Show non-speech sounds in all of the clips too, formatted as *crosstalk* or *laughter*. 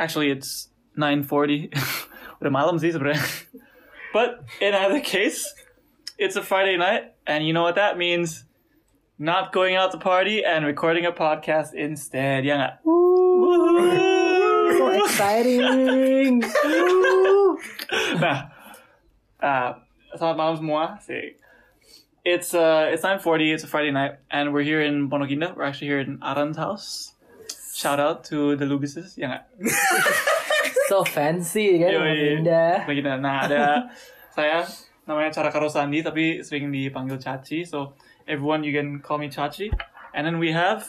Actually, it's 9:40. Udah malam sih sebenarnya. But in either case, it's a Friday night, and you know what that means? Not going out to party and recording a podcast instead. Nggak? So exciting. *laughs* nah, uh, selamat malam semua. Sih. It's uh, it's 9:40. It's a Friday night, and we're here in Pondok We're actually here in Aran's house. Shout out to the Lubises, ya nggak? *laughs* so fancy kan Yoi. Indah. Lagi dah. Nah, ada *laughs* saya namanya Cara Karosandi tapi sering dipanggil Caci. So everyone you can call me Caci. And then we have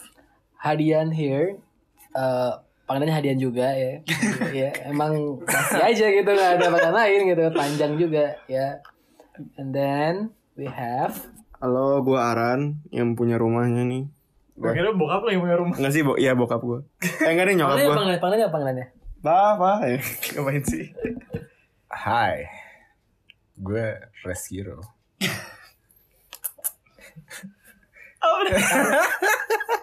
Hadian here. Eh panggilannya Hadian juga ya. *laughs* ya emang kasih aja gitu nggak ada panggilan lain gitu panjang juga ya. And then we have Halo, gua Aran yang punya rumahnya nih. Gue kira bokap lo yang punya rumah. Enggak sih, bo iya bokap gua. Eh enggak nih nyokap panggilannya gua. panggilannya panggilannya apa panggilannya? Apa ya? *laughs* Ngapain sih? Hai, gue Reskiro.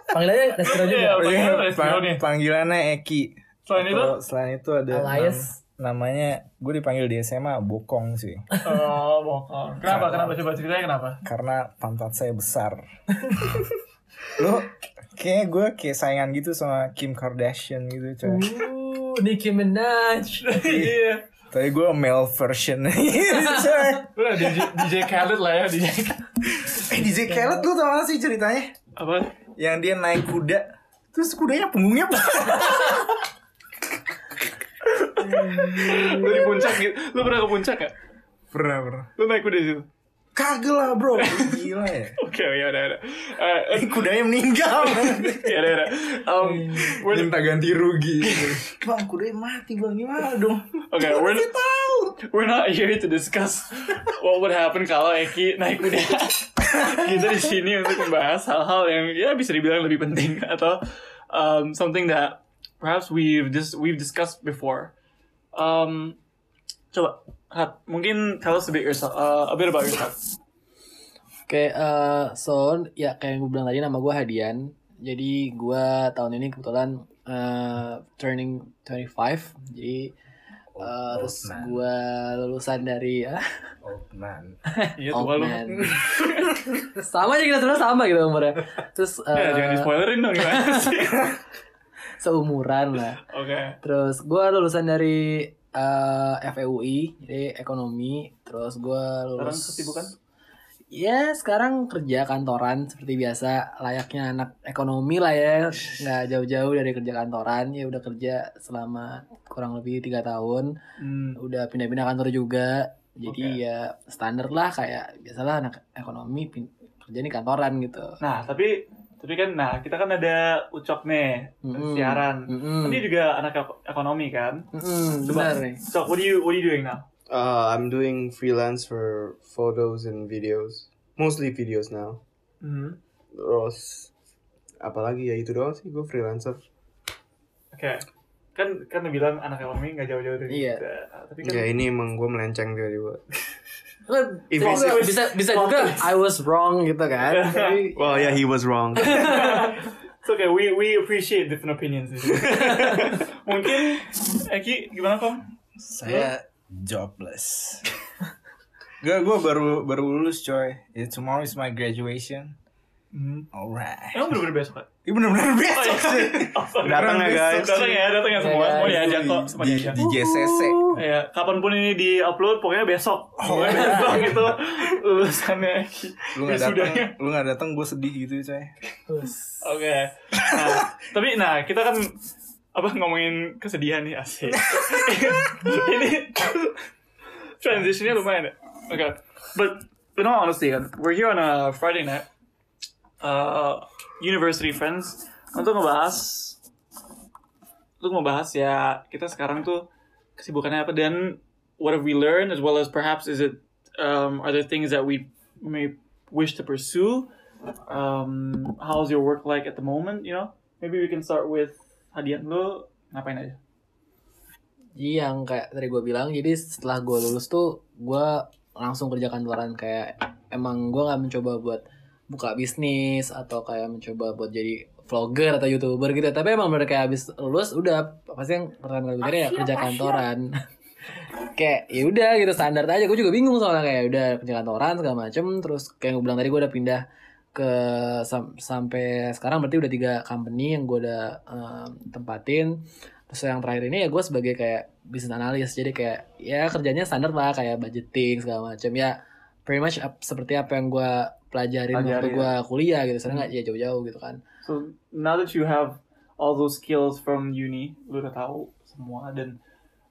Panggilannya Restro juga. Iya, panggilan Pang- Reskiro nih. panggilannya Eki. Selain itu, selain itu ada Alias? nam- namanya gue dipanggil di SMA Bokong sih, oh bokap. Kenapa? Kenapa? Coba ceritanya kenapa? karena pantat saya besar. *laughs* Lo kayak gue kayak saingan gitu sama Kim Kardashian gitu coy. Uh, Nicki Minaj. *laughs* Iya. Tapi gue male version gitu *laughs* coy. Udah DJ, DJ Khaled lah ya DJ. *laughs* Eh DJ Khaled lu tau gak sih ceritanya? Apa? Yang dia naik kuda, terus kudanya punggungnya Lu di puncak gitu. Lu pernah ke puncak gak? pernah pernah. Lu naik kuda di situ? Kagak lah bro, *laughs* gila ya. Oke, ya udah udah. Eh, eh, Kudanya meninggal. *laughs* ya udah udah. *laughs* Um, Minta ganti rugi. bang, kudanya mati bang, gimana dong? Okay, we're we're not here to discuss what would happen kalau Eki naik kuda. Kita di sini untuk membahas hal-hal yang ya bisa dibilang lebih penting atau um, something that perhaps we've just we've discussed before. Um, coba, Hat, mungkin tell us a bit yourself, uh, a bit about yourself. Oke, eh, so ya kayak yang gue bilang tadi nama gue Hadian. Jadi gue tahun ini kebetulan eh, turning 25. Jadi eh, terus gue lulusan dari ya Old man. *laughs* Iya, old tua lu. man. sama aja kita sebenarnya sama gitu umurnya. Terus *laughs* Ya, eh, jangan di spoilerin dong gimana sih? *laughs* seumuran lah. Oke. Terus gue lulusan dari eh, FEUI, jadi ekonomi. Terus gue Sekarang lulus. kesibukan? Ya sekarang kerja kantoran seperti biasa layaknya anak ekonomi lah ya nggak jauh-jauh dari kerja kantoran ya udah kerja selama kurang lebih tiga tahun Hmm. udah pindah-pindah kantor juga jadi Oke. ya standar lah kayak biasalah anak ekonomi kerja di kantoran gitu Nah, tapi tapi kan nah kita kan ada Ucok nih Mm-mm. siaran. Mm-mm. Kan dia juga anak ek- ekonomi kan. Mm-mm, Coba, benar nih Ucok, what are you what are you doing now? Uh, I'm doing freelance for photos and videos. Mostly videos now. Hmm. Terus apalagi ya itu doang sih gue freelancer. Oke. Kan kan lu bilang anak ekonomi nggak jauh-jauh dari Iya. kita. Tapi kan Ya ini emang gue melenceng tiba-tiba. *laughs* Bisa, bisa bisa juga I was wrong gitu kan *laughs* Jadi, Well yeah he was wrong. *laughs* It's okay, we we appreciate different opinions. *laughs* Mungkin Eki gimana kom? Saya jobless. Gue gue baru baru lulus coy. Yeah, tomorrow is my graduation. Hmm. Alright. Emang bener-bener besok kan? Ini bener-bener besok *laughs* sih. Datang ya guys. Datang ya, datang ya semua, Ya, semua guys. diajak kok, semua di, diajak. di JCC. Ya, kapan pun ini di upload, pokoknya besok. Pokoknya besok itu lulusannya. Lu nggak datang, lu nggak datang, gue sedih gitu coy. Oke. Nah, tapi nah kita kan apa ngomongin kesedihan nih asik. *laughs* Ini transitionnya lumayan ya. Oke. But but no honestly kan, we're here on a Friday night. Uh, university friends untuk ngebahas untuk ngebahas ya kita sekarang tuh kesibukannya apa? Dan what have we learned? As well as perhaps is it um, are there things that we may wish to pursue? Um, how's your work like at the moment you know? Maybe we can start with Hadian lo ngapain aja? Jadi yang kayak tadi gue bilang, jadi setelah gue lulus tuh gue langsung kerja kantoran. Kayak emang gue nggak mencoba buat buka bisnis atau kayak mencoba buat jadi vlogger atau youtuber gitu. Tapi emang bener kayak abis lulus udah pasti yang pertama kali ya kerja kantoran. *laughs* Kayak ya udah gitu standar aja. Gue juga bingung soalnya kayak udah kerja kantoran segala macem. Terus kayak gue bilang tadi gue udah pindah ke sam- sampai sekarang berarti udah tiga company yang gue udah em, tempatin. Terus yang terakhir ini ya gue sebagai kayak business analyst. Jadi kayak ya kerjanya standar lah kayak budgeting segala macam ya pretty much ap- seperti apa yang gue pelajarin waktu Pelajari, gue kuliah gitu sebenarnya nggak ya jauh-jauh gitu kan So now that you have all those skills from uni, lu udah tahu semua dan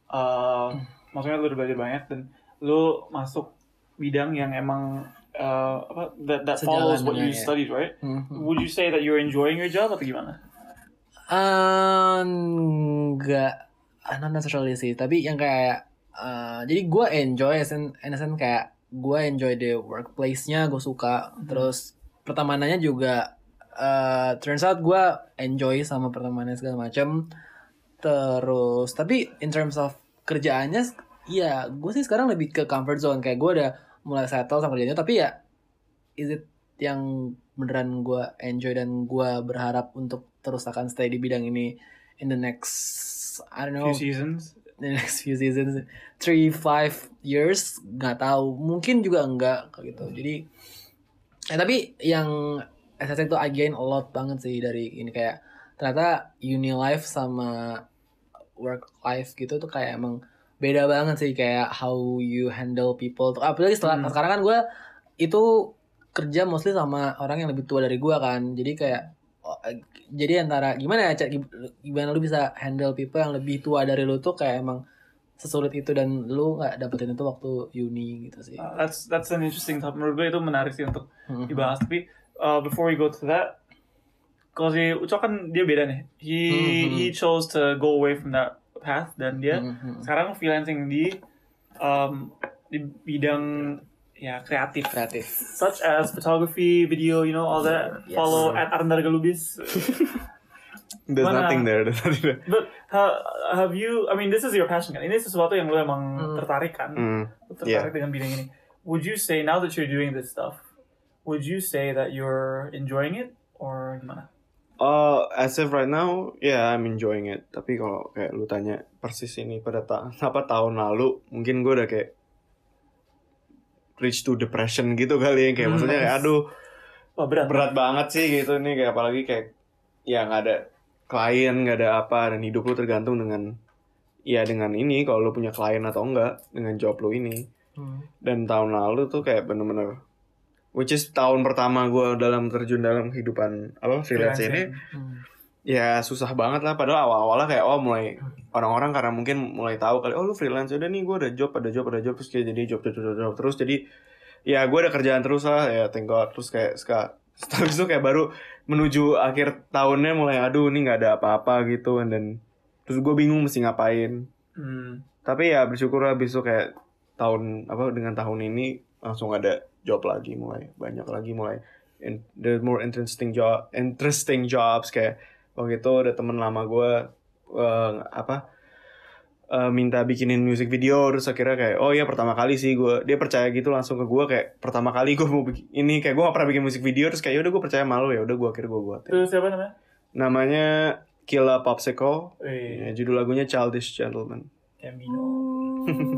uh, maksudnya lu udah belajar banyak dan lu masuk bidang yang emang uh, apa that that Sejalan follows what you ya. studied, right? Mhm. Would you say that you're enjoying your job atau gimana? Eh, enggak not necessarily sih tapi yang kayak eh, jadi gue enjoy as in, in a sense kayak gue enjoy the workplace-nya gue suka. Terus pertemanannya juga eh, turns out gue enjoy sama pertemanan segala macam terus tapi in terms of kerjaannya ya gue sih sekarang lebih ke comfort zone. Kayak gue udah mulai settle sama kerjanya tapi ya is it yang beneran gue enjoy dan gue berharap untuk terus akan stay di bidang ini in the next I don't know Few seasons. The next few seasons three five years nggak tahu. Mungkin juga enggak kayak gitu. Jadi eh tapi yang SSC itu I gain a lot banget sih dari ini. Kayak ternyata uni life sama work life gitu tuh kayak emang beda banget sih. Kayak how you handle people tuh. Apalagi setelah Hmm. sekarang kan gue itu kerja mostly sama orang yang lebih tua dari gue kan. Jadi kayak jadi antara gimana ya Cak? gimana lu bisa handle people yang lebih tua dari lu tuh kayak emang sesulit itu dan lu nggak dapetin itu waktu uni gitu sih Uh, that's that's an interesting topic. Menurut gue itu menarik sih untuk Mhm. dibahas. Tapi uh, before we go to that, kalau si Ucok kan dia beda nih. He Mhm. he chose to go away from that path dan dia Mhm. sekarang freelancing di um, di bidang ya kreatif. kreatif Such as photography, video, you know, all that. Yes. Follow at Arndarga Lubis. *laughs* There's Mana- nothing there. There's nothing there. But ha- have you? I mean, this is your passion kan? Ini sesuatu yang lu emang Hmm. tertarik kan? Mm. Lu tertarik dengan bidang ini. Would you say now that you're doing this stuff, would you say that you're enjoying it or gimana? Uh, as of right now, yeah, I'm enjoying it. Tapi kalau kayak lu tanya persis ini pada ta apa tahun lalu, mungkin gue udah kayak reach to depression gitu kali ya. Kayak Hmm. maksudnya kayak aduh Wah berat. berat banget sih gitu nih kayak apalagi kayak ya nggak ada klien nggak ada apa dan hidup lu tergantung dengan ya dengan ini kalau lu punya klien atau enggak dengan job lu ini Hmm. dan tahun lalu tuh kayak bener-bener which is tahun pertama gue dalam terjun dalam kehidupan apa freelance ini Hmm. Ya susah banget lah. Padahal awal-awalnya kayak oh mulai orang-orang karena mungkin mulai tahu kali oh lu freelance udah nih gue ada job ada job ada job terus kayak jadi job job job, job, terus jadi ya gue ada kerjaan terus lah ya thank God. Terus kayak sekarang *laughs* setelah itu kayak baru menuju akhir tahunnya mulai aduh ini nggak ada apa-apa gitu. Then terus gue bingung mesti ngapain. Hmm. tapi ya bersyukur habis itu kayak tahun apa dengan tahun ini langsung ada job lagi mulai banyak lagi mulai in, there's more interesting job interesting jobs kayak waktu itu ada temen lama gue eh, apa eh, minta bikinin music video terus akhirnya kayak oh ya pertama kali sih gue dia percaya gitu langsung ke gue kayak pertama kali gue mau bikin ini kayak gue gak pernah bikin musik video terus kayak "Ya udah gue percaya malu ya udah gue akhirnya gue buat Itu siapa namanya? namanya Killa Popsicle. Eh, ya, judul lagunya Childish Gentleman. Camino. *laughs*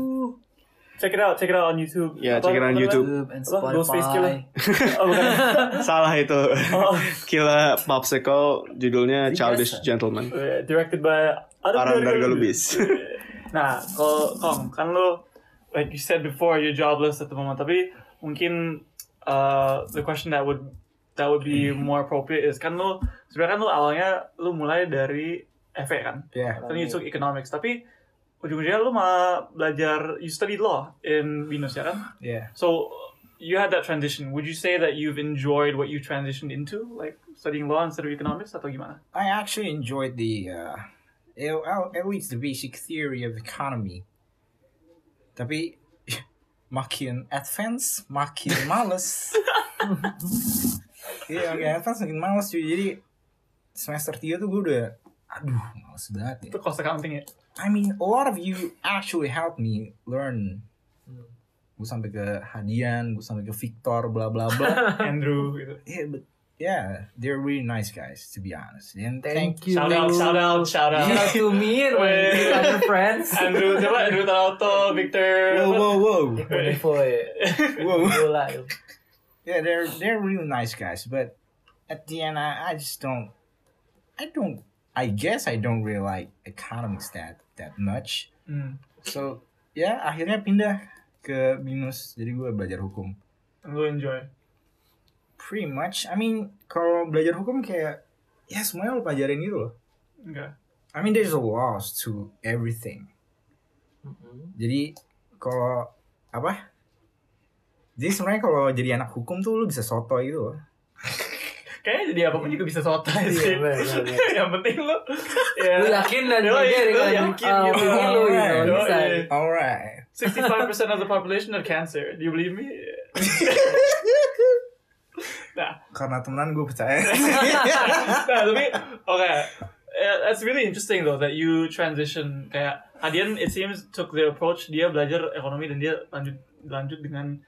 check it out, check it out on YouTube. Ya, Apa- check it out on YouTube. YouTube and Apa? Ghostface Spotify Killer? Oh, bukan. *laughs* Salah itu. Oh. Killa Popsicle judulnya. Childish Gentleman. Eh, directed by Aram Darga Lubis. nah, kalau Kong, kan lo like you said before you're jobless at the moment, tapi mungkin uh, the question that would that would be more appropriate is kan lo sebenarnya kan lo awalnya lo mulai dari FE kan, Yeah. then you took economics, tapi ujung-ujungnya lo malah belajar you studied law in Binus ya kan? Yeah. So you had that transition. Would you say that you've enjoyed what you transitioned into, like studying law instead of economics, atau gimana? I actually enjoyed the, uh, at least the basic theory of economy. Tapi *laughs* makin advance, makin *laughs* males. Iya, makin advance makin males cuy. Jadi semester 3 tuh gue udah, aduh, males banget ya. Itu cost accounting ya? I mean, a lot of you actually helped me learn. Gue sampai ke Hadian, gue sampai ke Victor, bla bla bla. *laughs* Andrew gitu. yeah, but yeah, they're really nice guys to be honest. And Thank thank, you. Shout out, shout out, shout out. Shout out to me and my *laughs* other friends. *laughs* Andrew, siapa? Andrew Tanoto, Victor. Whoa, whoa, whoa, Info ya. whoa. Yeah, they're they're really nice guys, but at the end, I, I just don't. I don't. I guess I don't really like economics that that much. Hmm. So ya akhirnya pindah ke binus. Jadi gue belajar hukum. Lu enjoy. Pretty much. I mean, kalau belajar hukum kayak ya semuanya lo pelajarin gitu loh. Enggak. I mean, there's a laws to everything. Jadi kalau apa? Jadi sebenarnya kalau jadi anak hukum tuh lu bisa soto gitu loh. Kayaknya jadi apa pun juga bisa sotoy sih. Iya, bener, bener. Yang penting lu ya. Lu yakin dan lu dengan yakin uh, gitu. lu gitu. Bisa. Alright. 65% of the population have cancer. Do you believe me? *laughs* nah, Karena temenan gue percaya. *laughs* nah tapi oke. Yeah, that's really interesting though that you transition kayak Adian it seems took the approach dia belajar ekonomi dan dia lanjut lanjut dengan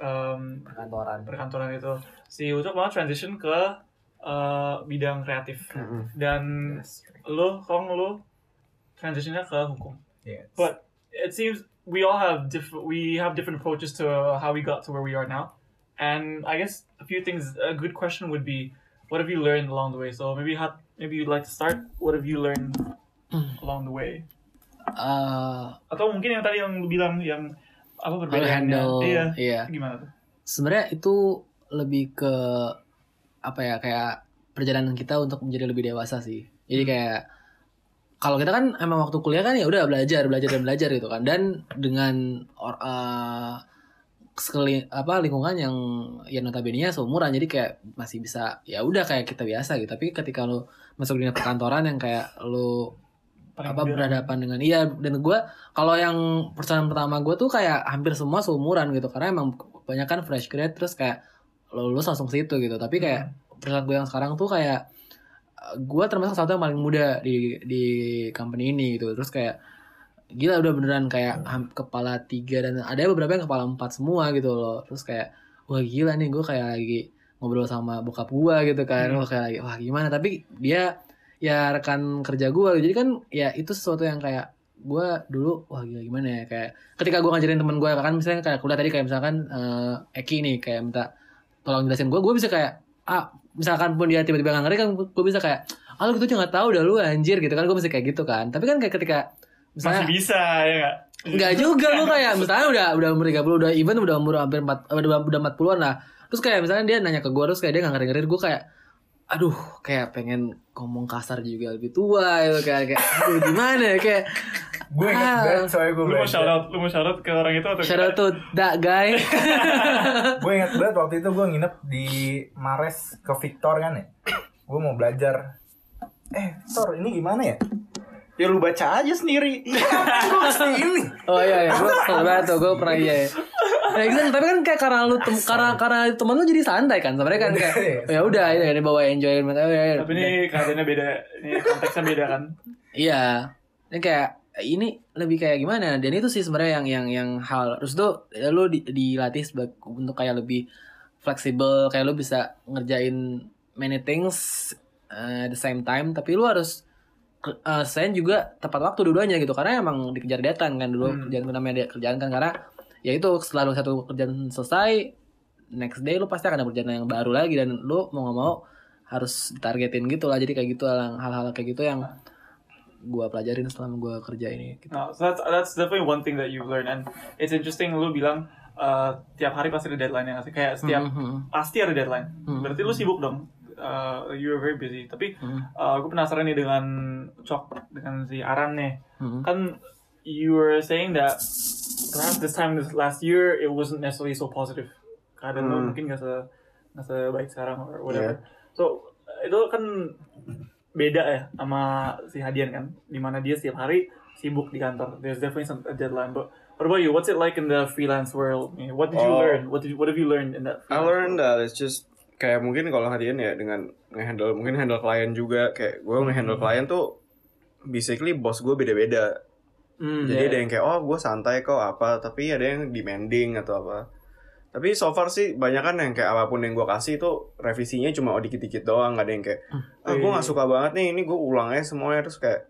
um, Perkantoran. perkantoran itu. Si Ucok malah transition ke uh, bidang kreatif. Dan lo kong lo transitionnya ke hukum. Yes. but it seems we all have different we have different approaches to how we got to where we are now. And I guess a few things a good question would be what have you learned along the way? So maybe how, maybe you'd like to start. What have you learned along the way? Uh, atau mungkin yang tadi yang lu bilang yang apa perbedaannya handle, iya iya. gimana tuh sebenarnya itu lebih ke apa ya kayak perjalanan kita untuk menjadi lebih dewasa sih. Jadi kayak kalau kita kan emang waktu kuliah kan ya udah belajar, belajar dan belajar gitu kan. Dan dengan or, uh, sekeli apa lingkungan yang ya notabene seumuran jadi kayak masih bisa ya udah kayak kita biasa gitu. Tapi ketika lu masuk dunia perkantoran yang kayak lu Paling apa berhadapan dengan iya dan gue kalau yang persoalan pertama gue tuh kayak hampir semua seumuran gitu karena emang banyak kan fresh grad terus kayak lo lulus langsung situ gitu. Tapi kayak persoalan gue yang sekarang tuh kayak gue termasuk satu yang paling muda di di company ini gitu. Terus kayak gila udah beneran kayak ham- kepala tiga dan ada beberapa yang kepala empat semua gitu loh. Terus kayak wah gila nih gue kayak lagi ngobrol sama bokap gue gitu kan. Hmm. kayak lagi wah gimana? Tapi dia ya rekan kerja gue jadi kan ya itu sesuatu yang kayak gue dulu wah gila gimana ya? Kayak ketika gue ngajarin temen gue kan misalnya kayak kuliah tadi kayak misalkan eh, Eki nih kayak minta tolong jelasin gue gue bisa kayak ah misalkan pun dia tiba-tiba nggak ngerti kan gue bisa kayak ah lu gitu aja nggak tahu dah lu anjir gitu kan gue masih kayak gitu kan. Tapi kan kayak ketika misalnya masih bisa ya nggak? Enggak juga gue kayak misalnya udah udah umur 30 udah even udah umur hampir 4 udah udah 40-an lah. Terus kayak misalnya dia nanya ke gue terus kayak dia gak ngerti-ngerti gue kayak aduh kayak pengen ngomong kasar juga lebih tua gitu kayak kayak aduh gimana ya kayak Gue inget Ah. banget soalnya gue lu mau shout out lu mau shout out ke orang itu atau shout out to that guy *laughs* Gue inget banget waktu itu gue nginep di Mares ke Victor kan ya. Gue mau belajar. Eh, Victor ini gimana ya? Ya lu baca aja sendiri. Iya, gue ini. oh iya iya gue banget tuh gue pernah iya ya Nah, gitu, tapi kan kayak karena lu tem karena karena teman lu jadi santai kan sebenarnya kan kayak oh, ya udah ini ini bawa enjoyment oh, ya, ya. tapi ini keadaannya beda ini konteksnya beda kan Iya. Ini kayak ini lebih kayak gimana? Dan itu sih sebenarnya yang yang yang hal terus tuh ya lu di, dilatih sebagai untuk kayak lebih fleksibel, kayak lu bisa ngerjain many things uh, at the same time, tapi lu harus uh, sen juga tepat waktu dua-duanya gitu karena emang dikejar deadline kan dulu Hmm. kerjaan namanya dia- kerjaan kan karena ya itu setelah lu satu kerjaan selesai next day lu pasti akan ada kerjaan yang baru lagi dan lu mau nggak mau harus ditargetin gitu lah jadi kayak gitu hal- hal-hal kayak gitu yang gua pelajarin selama gua kerja ini gitu. no, so that's that's definitely one thing that you've learned and it's interesting lu bilang uh, tiap hari pasti ada deadline yang kayak setiap Mhm. pasti ada deadline Hmm. berarti lu sibuk dong uh, you are very busy tapi Hmm. uh, gue penasaran nih dengan Cok dengan si Aran nih Mhm. kan you were saying that perhaps this time this last year it wasn't necessarily so positive. Keadaan lo Hmm. mungkin gak se gak sebaik sekarang or whatever. So itu kan beda ya sama si Hadian kan di mana dia setiap hari sibuk di kantor. There's definitely some a deadline but what about you? What's it like in the freelance world? What did you Oh. learn? What did you, what have you learned in that I learned that it's just kayak mungkin kalau hadian ya dengan ngehandle mungkin handle klien juga kayak gue ngehandle klien tuh basically bos gue beda-beda Hmm, jadi yeah. ada yang kayak oh gue santai kok apa tapi ada yang demanding atau apa Tapi so far sih banyak kan yang kayak apa pun yang gue kasih itu revisinya cuma oh dikit-dikit doang, nggak ada yang kayak, ah gue nggak suka banget nih, ini gue ulang aja semuanya terus kayak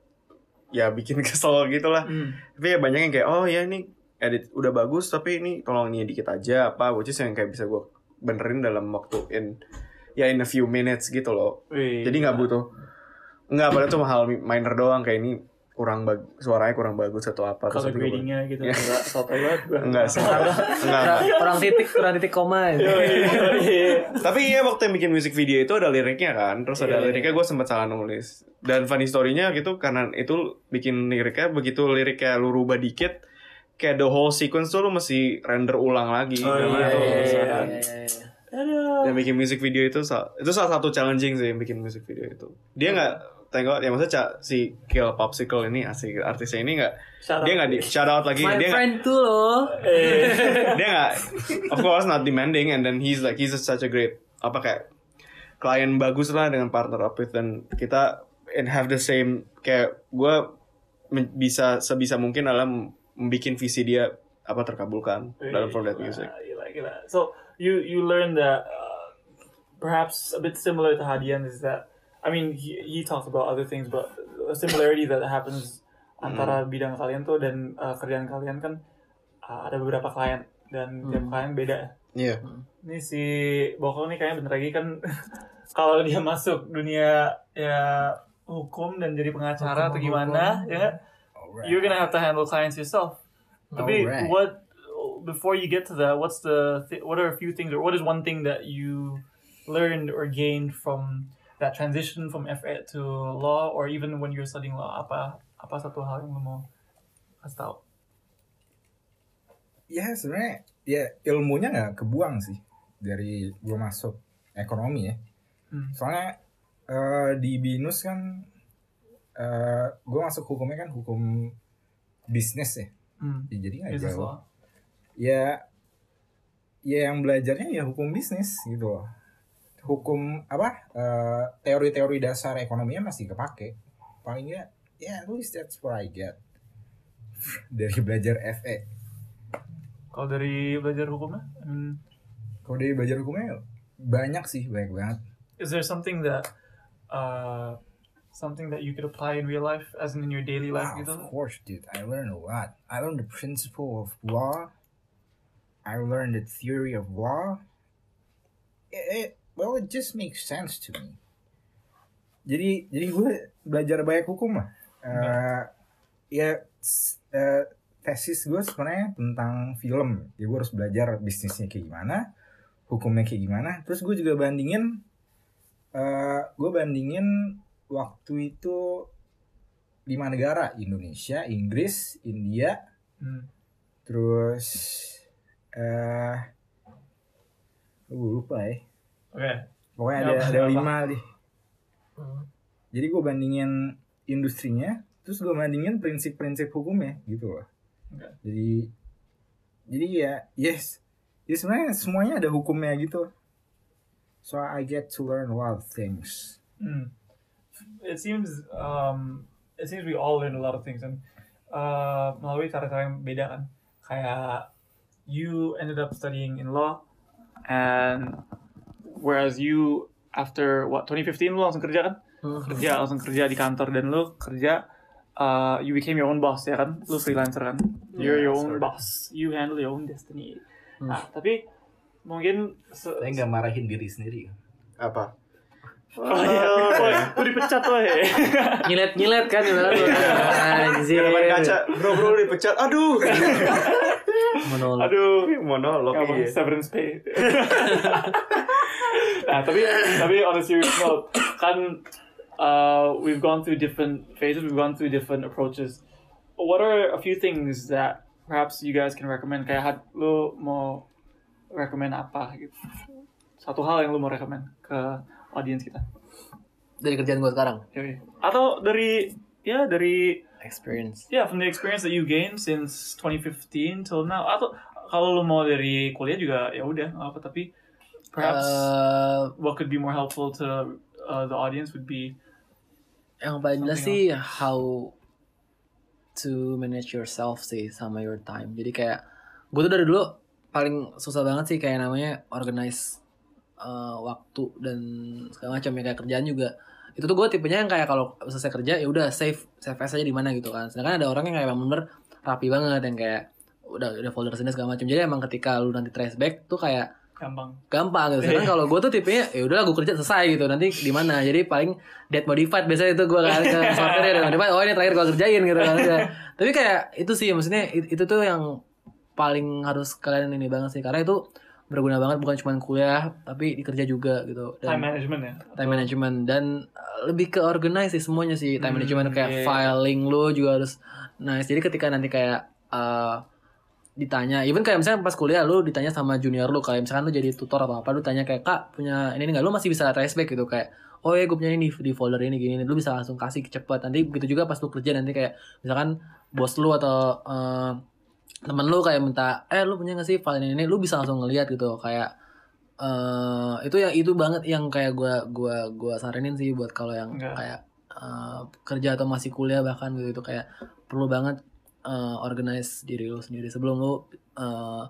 ya bikin *laughs* kesel gitu lah. Hmm. Tapi ya banyak yang kayak oh ya ini edit udah bagus tapi ini tolong ini dikit aja apa, which is yang kayak bisa gue benerin dalam waktu in ya in a few minutes gitu loh. Wih, Jadi nggak butuh nggak padahal cuma hal minor doang kayak ini kurang bag, suaranya kurang bagus atau apa gua- gradingnya gitu enggak sotoy banget enggak sih enggak, enggak. kurang titik kurang titik koma ya. Iya. Tapi iya waktu yang bikin musik video itu ada liriknya kan Terus ada Iya, iya. liriknya gue sempat salah nulis Dan funny story-nya gitu karena itu bikin liriknya Begitu liriknya lu rubah dikit Kayak the whole sequence tuh lu mesti render ulang lagi Oh, Karena iya, itu iya, susah iya, kan. Aduh. Yang bikin musik video itu Itu salah satu challenging sih yang bikin musik video itu Dia nggak Tengok ya maksudnya si Kill Popsicle ini asik artisnya ini nggak dia nggak di shout out lagi My dia friend tuh loh. Eh. *laughs* dia nggak of course not demanding and then he's like he's such a great apa kayak klien bagus lah dengan partner up with dan kita and have the same kayak gue bisa sebisa mungkin dalam membuat visi dia apa terkabulkan dalam for that music Gila, gila. So you you learn that uh, perhaps a bit similar to Hadian is that I mean he, he talks about other things but a similarity that happens antara bidang kalian tuh dan uh, kerjaan kalian kan uh, ada beberapa klien dan tiap klien beda. iya Ini si Bokong nih kayaknya bentar lagi kan *laughs* kalau dia masuk dunia ya hukum dan jadi pengacara atau gimana ya nggak? you're gonna have to handle clients yourself. Tapi Alright. what before you get to that, what's the th- what are a few things or what is one thing that you learned or gained from that transition from FA to law or even when you're studying law? Apa apa satu hal yang lo mau kasih tahu? ya sebenarnya ya ilmunya nggak kebuang sih dari gue masuk ekonomi ya Hmm. soalnya eh, di binus kan gue masuk hukumnya kan hukum bisnis ya Hmm. Ya, jadi nggak jauh law. ya ya yang belajarnya ya hukum bisnis gitu loh hukum apa eh, teori-teori dasar ekonominya masih kepake paling nggak ya at least that's what I get *laughs* dari belajar FE Kalau dari belajar hukumnya, mean, kalau dari belajar hukumnya banyak sih banyak banget is there something that uh, something that you could apply in real life as in, in your daily life Wow, gitu? of course, dude. I learned a lot. I learned the principle of law. I learned the theory of law. It, it- well, it just makes sense to me. Jadi, jadi gue belajar banyak hukum lah. Eh, ya, eh, tesis gue sebenarnya tentang film. Ya gue harus belajar bisnisnya kayak gimana, hukumnya kayak gimana. Terus gue juga bandingin, eh gue bandingin waktu itu lima negara Indonesia, Inggris, India, Hmm. terus eh gue lupa ya. Oke. Pokoknya ada ada lima deh. Jadi gue bandingin industrinya, terus gue bandingin prinsip-prinsip hukumnya gitu loh. Oke. Jadi jadi ya yes, ya sebenarnya semuanya ada hukumnya gitu. So I get to learn a lot of things. Hmm. It seems um, it seems we all learn a lot of things and uh, melalui cara-cara yang beda kan. Kayak you ended up studying in law and whereas you after what 2015 lu langsung kerja kan? Kerja langsung kerja di kantor dan lu kerja uh, you became your own boss ya kan? Lu freelancer kan? You're your own boss. You handle your own destiny. Nah, tapi mungkin se- Saya nggak marahin diri sendiri. apa Oh iya, *laughs* Woy, lu dipecat woy. *laughs* Nyilet nyilet kan. Anjir. Depan kaca bro bro dipecat aduh *laughs* Monolog. aduh monolog Apa, iya. severance pay. Nah, tapi tapi on a serious note, kan uh, we've gone through different phases, we've gone through different approaches. What are a few things that perhaps you guys can recommend? Kayak had, lu mau recommend apa gitu? Satu hal yang lu mau recommend ke audience kita. Dari kerjaan gue sekarang. Yoi. Atau dari ya dari Experience. yeah from the experience that you gained since 2015 till now atau kalau lu mau dari kuliah juga ya udah apa tapi perhaps Eh, what could be more helpful to uh, the audience would be yang paling jelas sih how to manage yourself sih sama your time. Jadi kayak gue tuh dari dulu paling susah banget sih kayak namanya organize uh, waktu dan segala macam ya kayak kerjaan juga. Itu tuh gue tipenya yang kayak kalau selesai kerja ya udah save save aja di mana gitu kan. Sedangkan ada orang yang kayak bener rapi banget yang kayak udah udah folder sini segala macam. Jadi emang ketika lu nanti trace back tuh kayak gampang gampang gitu. Sedangkan kalau gue tuh tipenya ya udahlah gue kerja selesai gitu. Nanti di mana? Jadi paling dead modified biasanya itu gue kan ke software ya modified. Oh ini terakhir gue kerjain gitu kan. Tapi kayak itu sih maksudnya it- itu tuh yang paling harus kalian ini banget sih karena itu berguna banget bukan cuma kuliah tapi di kerja juga gitu. time Dan management ya time management dan uh, lebih ke organize sih semuanya sih time Hmm, management iya, kayak iya. filing lu juga harus nice jadi ketika nanti kayak uh, ditanya even kayak misalnya pas kuliah lu ditanya sama junior lu kayak misalkan lu jadi tutor atau apa lu tanya kayak kak punya ini nggak lu masih bisa trace back gitu kayak oh ya gue punya ini di folder ini gini lu bisa langsung kasih cepet. Nanti begitu juga pas lu kerja nanti kayak misalkan bos lu atau uh, temen lu kayak minta eh lu punya gak sih file ini? Lu bisa langsung ngeliat gitu kayak eh itu yang itu banget yang kayak gua gua gua saranin sih buat kalau yang kayak eh, kerja atau masih kuliah bahkan gitu itu kayak perlu banget eh, organize diri lu sendiri sebelum lu eh,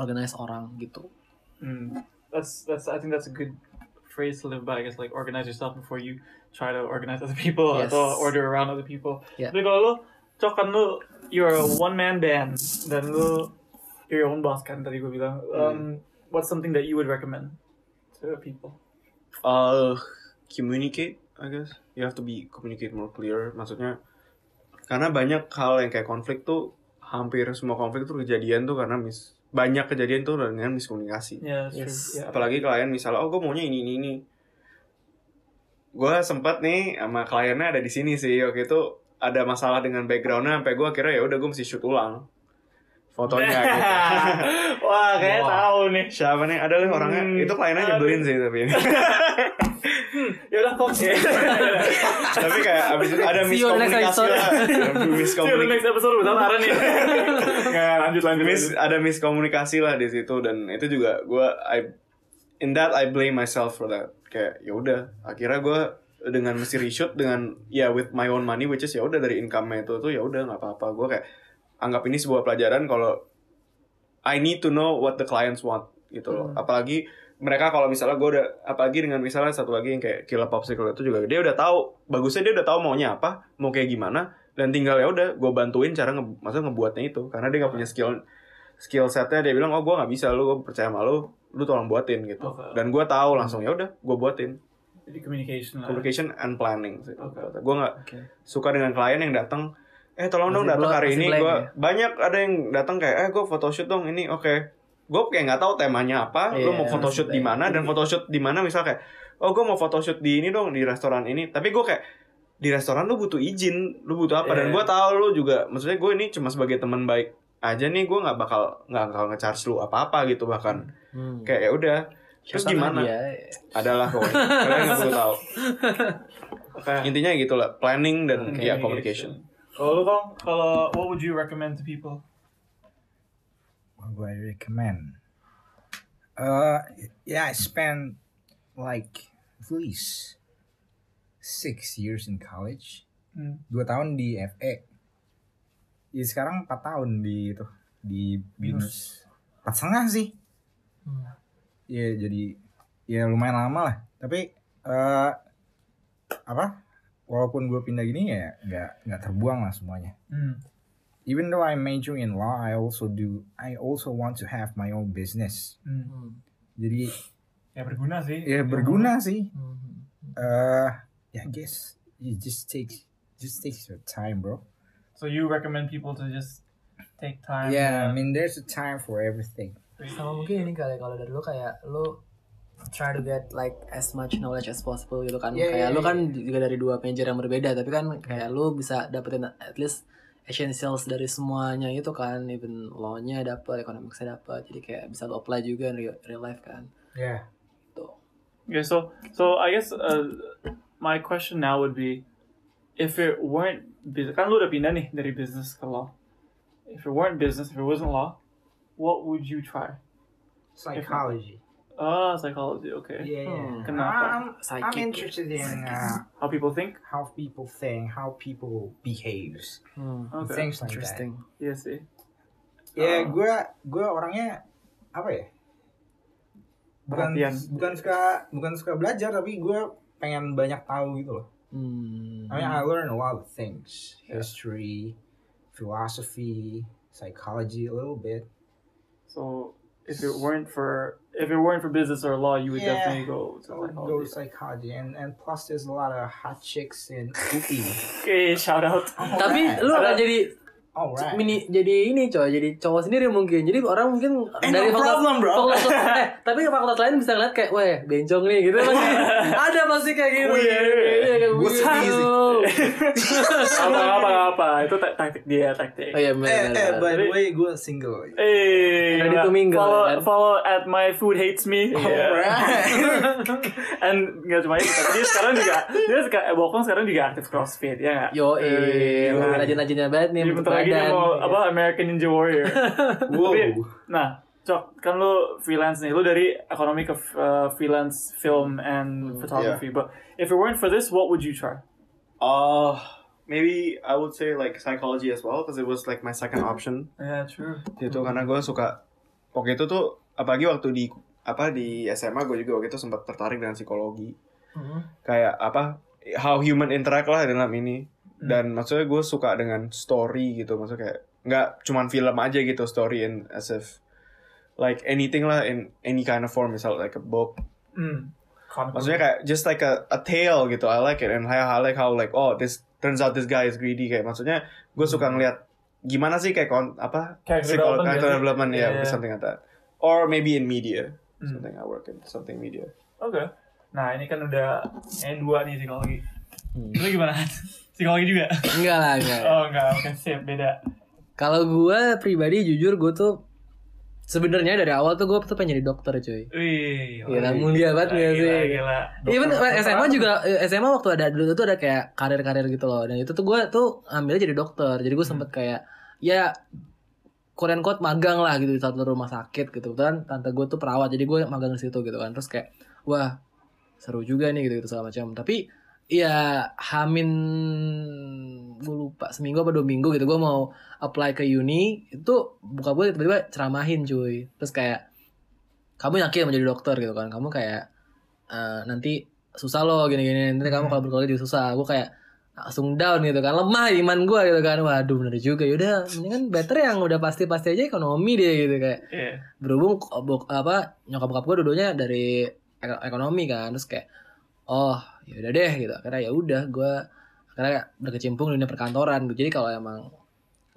organize orang gitu. Hmm. That's that's I think that's a good phrase to live by. I guess like organize yourself before you try to organize other people Yes. atau order around other people. Yeah. Tapi kalau lu cok kan lu you're a one man band dan lu you're your own boss kan tadi gue bilang. Um, what's something that you would recommend to people? Uh, communicate, I guess. You have to be communicate more clear. Maksudnya, karena banyak hal yang kayak konflik tuh, hampir semua konflik tuh kejadian tuh karena mis banyak kejadian tuh dengan miskomunikasi. Yeah, that's Yes. true. Yeah. Apalagi klien misalnya, oh gue maunya ini ini ini. Gue sempet nih sama kliennya ada di sini sih waktu itu ada masalah dengan backgroundnya sampai gue akhirnya ya udah gue mesti shoot ulang fotonya *laughs* gitu. Wah, kayak tahu nih. Siapa nih? Ada lah orangnya. Hmm. Itu kliennya nyebelin sih tapi ini. *laughs* Ya udah kok. *laughs* tapi kayak abis itu ada miskomunikasi lah. *laughs* Miskomunikasi. next episode bersama Aaron nih. Nggak, lanjut lanjut. Mis, ada miskomunikasi lah di situ dan itu juga gue I in that I blame myself for that kayak ya udah akhirnya gue dengan mesti reshoot dengan ya with my own money which is ya udah dari income itu tuh ya udah nggak apa-apa gue kayak anggap ini sebuah pelajaran kalau I need to know what the clients want gitu loh apalagi mereka kalau misalnya gue udah apalagi dengan misalnya satu lagi yang kayak Killer Popsicle itu juga dia udah tahu bagusnya dia udah tahu maunya apa mau kayak gimana dan tinggal ya udah gue bantuin cara nge maksudnya ngebuatnya itu karena dia nggak punya skill skill setnya dia bilang oh gue nggak bisa lu gue percaya sama lu lu tolong buatin gitu Oke. dan gue tahu langsung ya udah gue buatin Jadi communication lah. communication and planning sih Oke. gue nggak Oke. suka dengan klien yang datang eh tolong dong Masih datang blank- hari ini gue ya? banyak ada yang datang kayak eh gue photoshoot dong ini oke gue kayak nggak tahu temanya apa lu Iya, mau photoshoot di mana dan photoshoot di mana misal kayak oh gue mau photoshoot di ini dong di restoran ini tapi gue kayak di restoran lu butuh izin lu butuh apa dan Iya. gue tahu lu juga maksudnya gue ini cuma sebagai teman baik aja nih gue nggak bakal nggak bakal ngecharge lu apa apa gitu bahkan Hmm. kayak ya udah terus gimana dia? adalah pokoknya kalian nggak perlu tahu *laughs* Oke. intinya gitulah planning dan Oke. ya communication Kalau lu kong, kalau what would you recommend to people? Do I recommend? Uh, yeah, I spent like at least six years in college. Hmm. Dua tahun di FE. Ya sekarang empat tahun di itu di binus. Empat setengah sih. Hmm. Ya jadi ya lumayan lama lah. Tapi eh apa? Walaupun gue pindah gini ya nggak nggak terbuang lah semuanya. Hmm. Even though I major in law, I also do. I also want to have my own business. Hmm. Hmm. Jadi Ya berguna sih. ya berguna sih. Hmm. Uh, yeah, I guess it just takes just takes your time, bro. So you recommend people to just take time. Yeah, I mean there's a time for everything. Sama mungkin ini kali kalau dari lu kayak lu try to get like as much knowledge as possible gitu kan. Yeah, kayak yeah, lu kan yeah. juga dari dua major yang berbeda tapi kan kayak lu bisa dapetin at least essentials dari semuanya itu kan even law-nya dapet, economics-nya dapet. Jadi kayak bisa lu apply juga in real, real life kan. Yeah. Tuh. Okay, so so I guess uh, my question now would be, if it weren't business, kan lu udah pindah nih dari business ke law. If it weren't business, if it wasn't law, what would you try? Psychology. Ah, psychology. Okay. Yeah, yeah. Hmm. Kenapa? I'm, I'm interested in uh, How people think? how people think, how people behaves, Hmm. Okay. things like that. Interesting. Iya sih. Ya, Oh. gue gue orangnya apa ya bukan Perhatian. bukan suka bukan suka belajar tapi gue pengen banyak tahu gitu loh Hmm. I mean I learn a lot of things history philosophy psychology a little bit So if it weren't for if it weren't for business or law, you would Yeah. definitely go to so I psychology. go psychology and and plus there's a lot of hot chicks in UPI Okay, *laughs* shout out. Tapi oh, lu akan jadi alright mini jadi ini coy jadi cowok sendiri mungkin jadi orang mungkin Eh, dari no fakultas, problem, bro. fakultas eh tapi fakultas lain bisa ngeliat kayak weh bencong nih gitu pasti *laughs* ada pasti kayak gitu. Iya, kayak Gue weird. sedih sih. *laughs* apa apa apa itu tak- taktik dia taktik. oh iya eh benar eh by the way gue single Eh, Ready to mingle, follow kan? follow at my food hates me. Yeah. *laughs* And nggak cuma itu, tapi dia sekarang juga dia suka eh, Bokong sekarang juga aktif CrossFit ya nggak? yo eh Iya. rajin-rajinnya banget nih bentar lagi badan mau apa American Ninja Warrior. *laughs* wow Tapi, nah, Cok, kan lu freelance nih, lu dari ekonomi ke uh, freelance film and photography. But if it weren't for this, what would you try? Uh, maybe I would say like psychology as well because it was like my second option Yeah, true. gitu karena gue suka waktu itu tuh apalagi waktu di apa di SMA gue juga waktu itu sempat tertarik dengan psikologi kayak apa how human interact lah dalam ini dan maksudnya gue suka dengan story gitu. Maksudnya kayak nggak cuman film aja gitu story in as if like anything lah in any kind of form. Misal like a book. Hmm. maksudnya kayak just like a, a tale gitu. I like it. And I, I like how like oh this turns out this guy is greedy. Kayak maksudnya gue suka ngeliat gimana sih kayak kon, apa Character psikolo- development character gitu. development. Ya Yeah. something like that. Or maybe in media. Hmm. something I work in something media. Oke. Nah, ini kan udah yang dua nih psikologi. Hmm. Lu gimana? *laughs* psikologi juga? enggak lah enggak Oh, enggak. Oke, sip. Beda. kalau gue pribadi jujur gue tuh sebenarnya dari awal tuh gue tuh pengen jadi dokter cuy Wih. Gila, mulia banget gila, gak sih? Gila, gila. Even SMA juga SMA waktu ada dulu tuh ada kayak karir-karir gitu loh. Dan itu tuh gue tuh ambilnya jadi dokter. Jadi gue sempet kayak ya Korean quote magang lah gitu di satu rumah sakit gitu. Kebetulan tante gue tuh perawat jadi gue magang di situ gitu kan. Terus kayak wah seru juga nih gitu gitu segala macam. Tapi ya Hamin gue lupa seminggu apa dua minggu gitu gue mau apply ke uni itu buka gue tiba-tiba ceramahin cuy. Terus kayak kamu yakin menjadi dokter? gitu kan. Kamu kayak eh, nanti susah loh gini-gini nanti kamu kalau berkeluarga juga susah. Gue kayak langsung down gitu kan lemah iman gue gitu kan. Waduh bener juga. Yaudah mendingan *laughs* better yang udah pasti-pasti aja ekonomi deh gitu kayak Iya. berhubung apa nyokap bokap gue dua-duanya dari ek- ekonomi kan. Terus kayak oh ya udah deh gitu akhirnya ya udah gue akhirnya berkecimpung di dunia perkantoran gitu. jadi kalau emang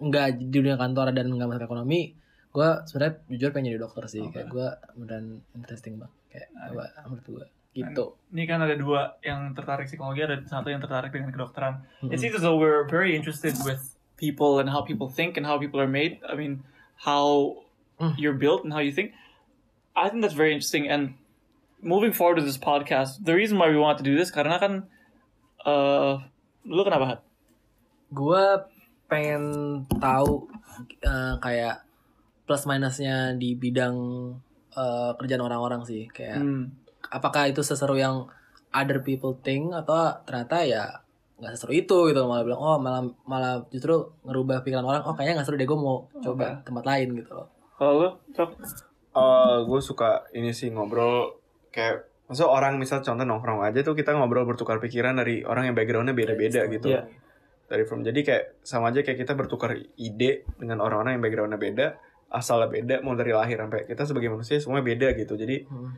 nggak di dunia kantoran dan nggak masuk ekonomi gue sebenarnya jujur pengen jadi dokter sih kayak gue beneran interesting banget kayak apa menurut gue gitu Ini kan ada dua yang tertarik psikologi, ada satu yang tertarik dengan kedokteran. Mm-mm. It seems as though we're very interested with people and how people think and how people are made. I mean, how Mm. you're built and how you think. I think that's very interesting. And moving forward with this podcast, the reason why we want to do this karena kan, uh, lu kenapa Hat? gue pengen tahu eh, kayak plus minusnya di bidang eh, kerjaan orang-orang sih kayak Hmm. apakah itu seseru yang other people think atau ternyata ya nggak seseru itu gitu malah bilang oh malah malah justru ngerubah pikiran orang oh kayaknya nggak seru deh gue mau coba tempat lain gitu loh Kalau lu, Cok? gue suka ini sih ngobrol kayak maksud orang misal contoh nongkrong aja tuh kita ngobrol bertukar pikiran dari orang yang backgroundnya beda-beda gitu Iya. dari from jadi kayak sama aja kayak kita bertukar ide dengan orang-orang yang backgroundnya beda asalnya beda mau dari lahir sampai kita sebagai manusia semua beda gitu jadi Hmm.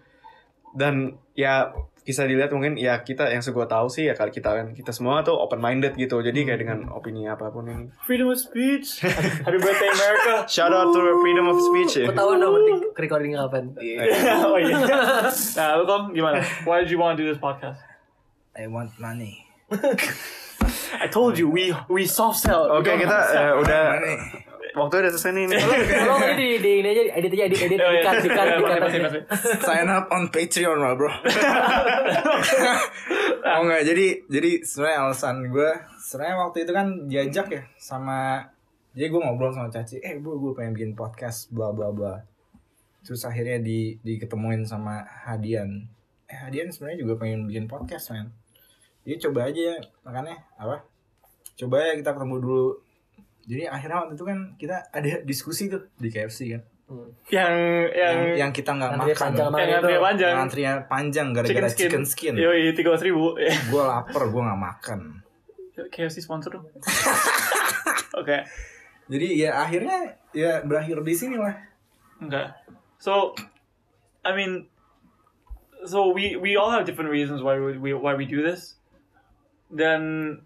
Dan ya bisa dilihat mungkin ya kita yang segua tahu sih ya kalau kita kan kita semua tuh open minded gitu jadi kayak dengan opini apa pun ini Freedom of speech. *laughs* Happy birthday America. shout out to freedom of speech ya. gue tahu dong nanti recording kapan *laughs* oh iya. Nah, lu gimana? *laughs* Why did you want to do this podcast? I want money I told you we we soft sell. oke kita eh, udah money waktu udah selesai nih. Tolong ini di, di ini aja edit aja edit edit Oh, iya. dikat dikat Iya, dikat masih. sign up on Patreon lah bro. *laughs* Oh enggak jadi jadi sebenarnya alasan gue sebenarnya waktu itu kan diajak ya sama jadi gue ngobrol sama Caci eh bro gue pengen bikin podcast bla bla bla. Terus akhirnya di diketemuin sama Hadian. Eh Hadian sebenarnya juga pengen bikin podcast man jadi coba aja makanya apa? Coba ya kita ketemu dulu jadi akhirnya waktu itu kan kita ada diskusi tuh di KFC kan yang yang yang, yang kita nggak makan. panjang yang antrian panjang. Antrinya panjang gara-gara chicken skin. Yoi, tiga ribu. *laughs* Gue lapar, gue nggak makan. KFC sponsor dong. *laughs* Oke, Jadi ya akhirnya ya berakhir di sini lah. enggak. So, I mean, so we we all have different reasons why we, we why we do this. Dan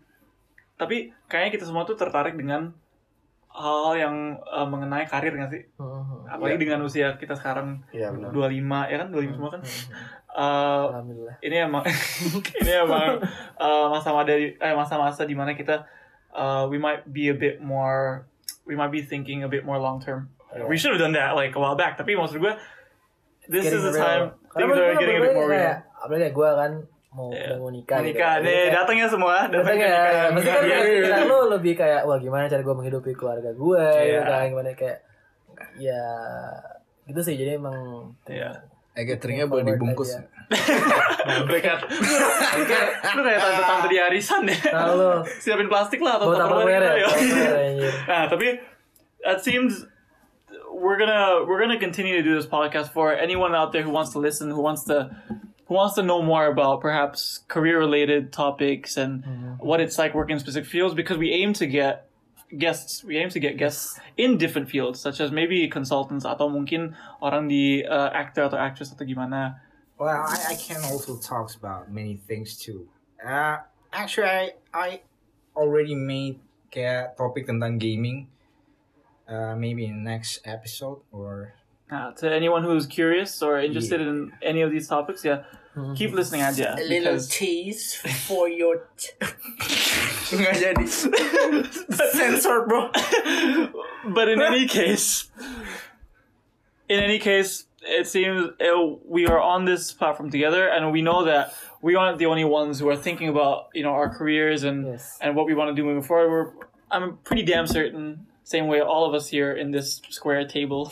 tapi kayaknya kita semua tuh tertarik dengan hal-hal yang uh, mengenai karir nggak sih? Hmm, Apalagi dengan usia kita sekarang benar. 25 ya kan 25 semua kan. Uh, Alhamdulillah. ini emang *laughs* ini emang uh, masa-masa dari eh, masa-masa di mana kita uh, we might be a bit more we might be thinking a bit more long term. We should have done that like a while back. Tapi maksud gue this is the time Karena things are getting a bit more real. apalagi gue kan mau Iya. udah mau nikah. gitu. Nikah Jadi nih kayak- datang ya semua. Datang ya, pasti kan Iya. pikiran lu lebih kayak wah gimana cara gue menghidupi keluarga gue, gitu Iya. kan gimana kayak ya gitu sih jadi emang Iya. Eh cateringnya boleh dibungkus. aja. *laughs* Mereka lu kayak tante-tante *laughs* di arisan ya. Nah lu Siapin plastik lah atau Tupperware gitu ya, ya. *laughs* Nah, tapi it seems we're gonna we're gonna continue to do this podcast for anyone out there who wants to listen, who wants to who wants to know more about perhaps career related topics and what it's like working in specific fields because we aim to get guests we aim to get guests in different fields such as maybe consultants atau mungkin orang di uh, actor atau actress atau gimana Well, I, I can also talk about many things too. Uh, actually, I, I already made kayak topik tentang gaming. Uh, maybe in next episode or Nah, to anyone who's curious or interested in any of these topics, yeah, keep listening aja. because- tease for your. Nggak *laughs* *laughs* jadi. Sensor bro. but in any case, in any case, it seems uh, we are on this platform together, and we know that we aren't the only ones who are thinking about you know our careers and Yes. and what we want to do moving forward. We're, I'm pretty damn certain, same way all of us here in this square table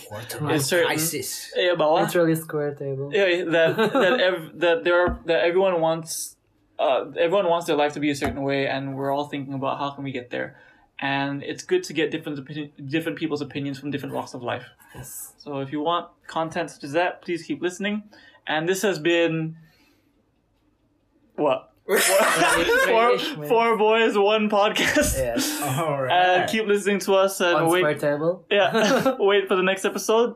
is certain Crisis. eh, bawah, literally square table. yeah, that *laughs* that ev- that there are, that everyone wants uh, everyone wants their life to be a certain way, and we're all thinking about how can we get there. And it's good to get different opinion, different people's opinions from different walks of life. Yes. So if you want content such as that, please keep listening. And this has been what four, four boys, one podcast. Yes. All And keep listening to us and On wait. table. Yeah, *laughs* wait for the next episode.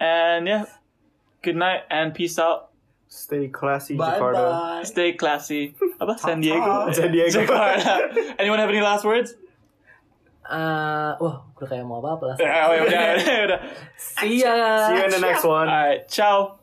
And yeah, good night and peace out. Stay classy, Bye Jakarta. bye. Stay classy. Apa? San Diego. *laughs* San Diego. Jakarta. Anyone have any last words? Ah, wah, udah kayak mau apa-apa lah. Yeah, udah, udah, udah. See ya. See you in the next one. All right, ciao.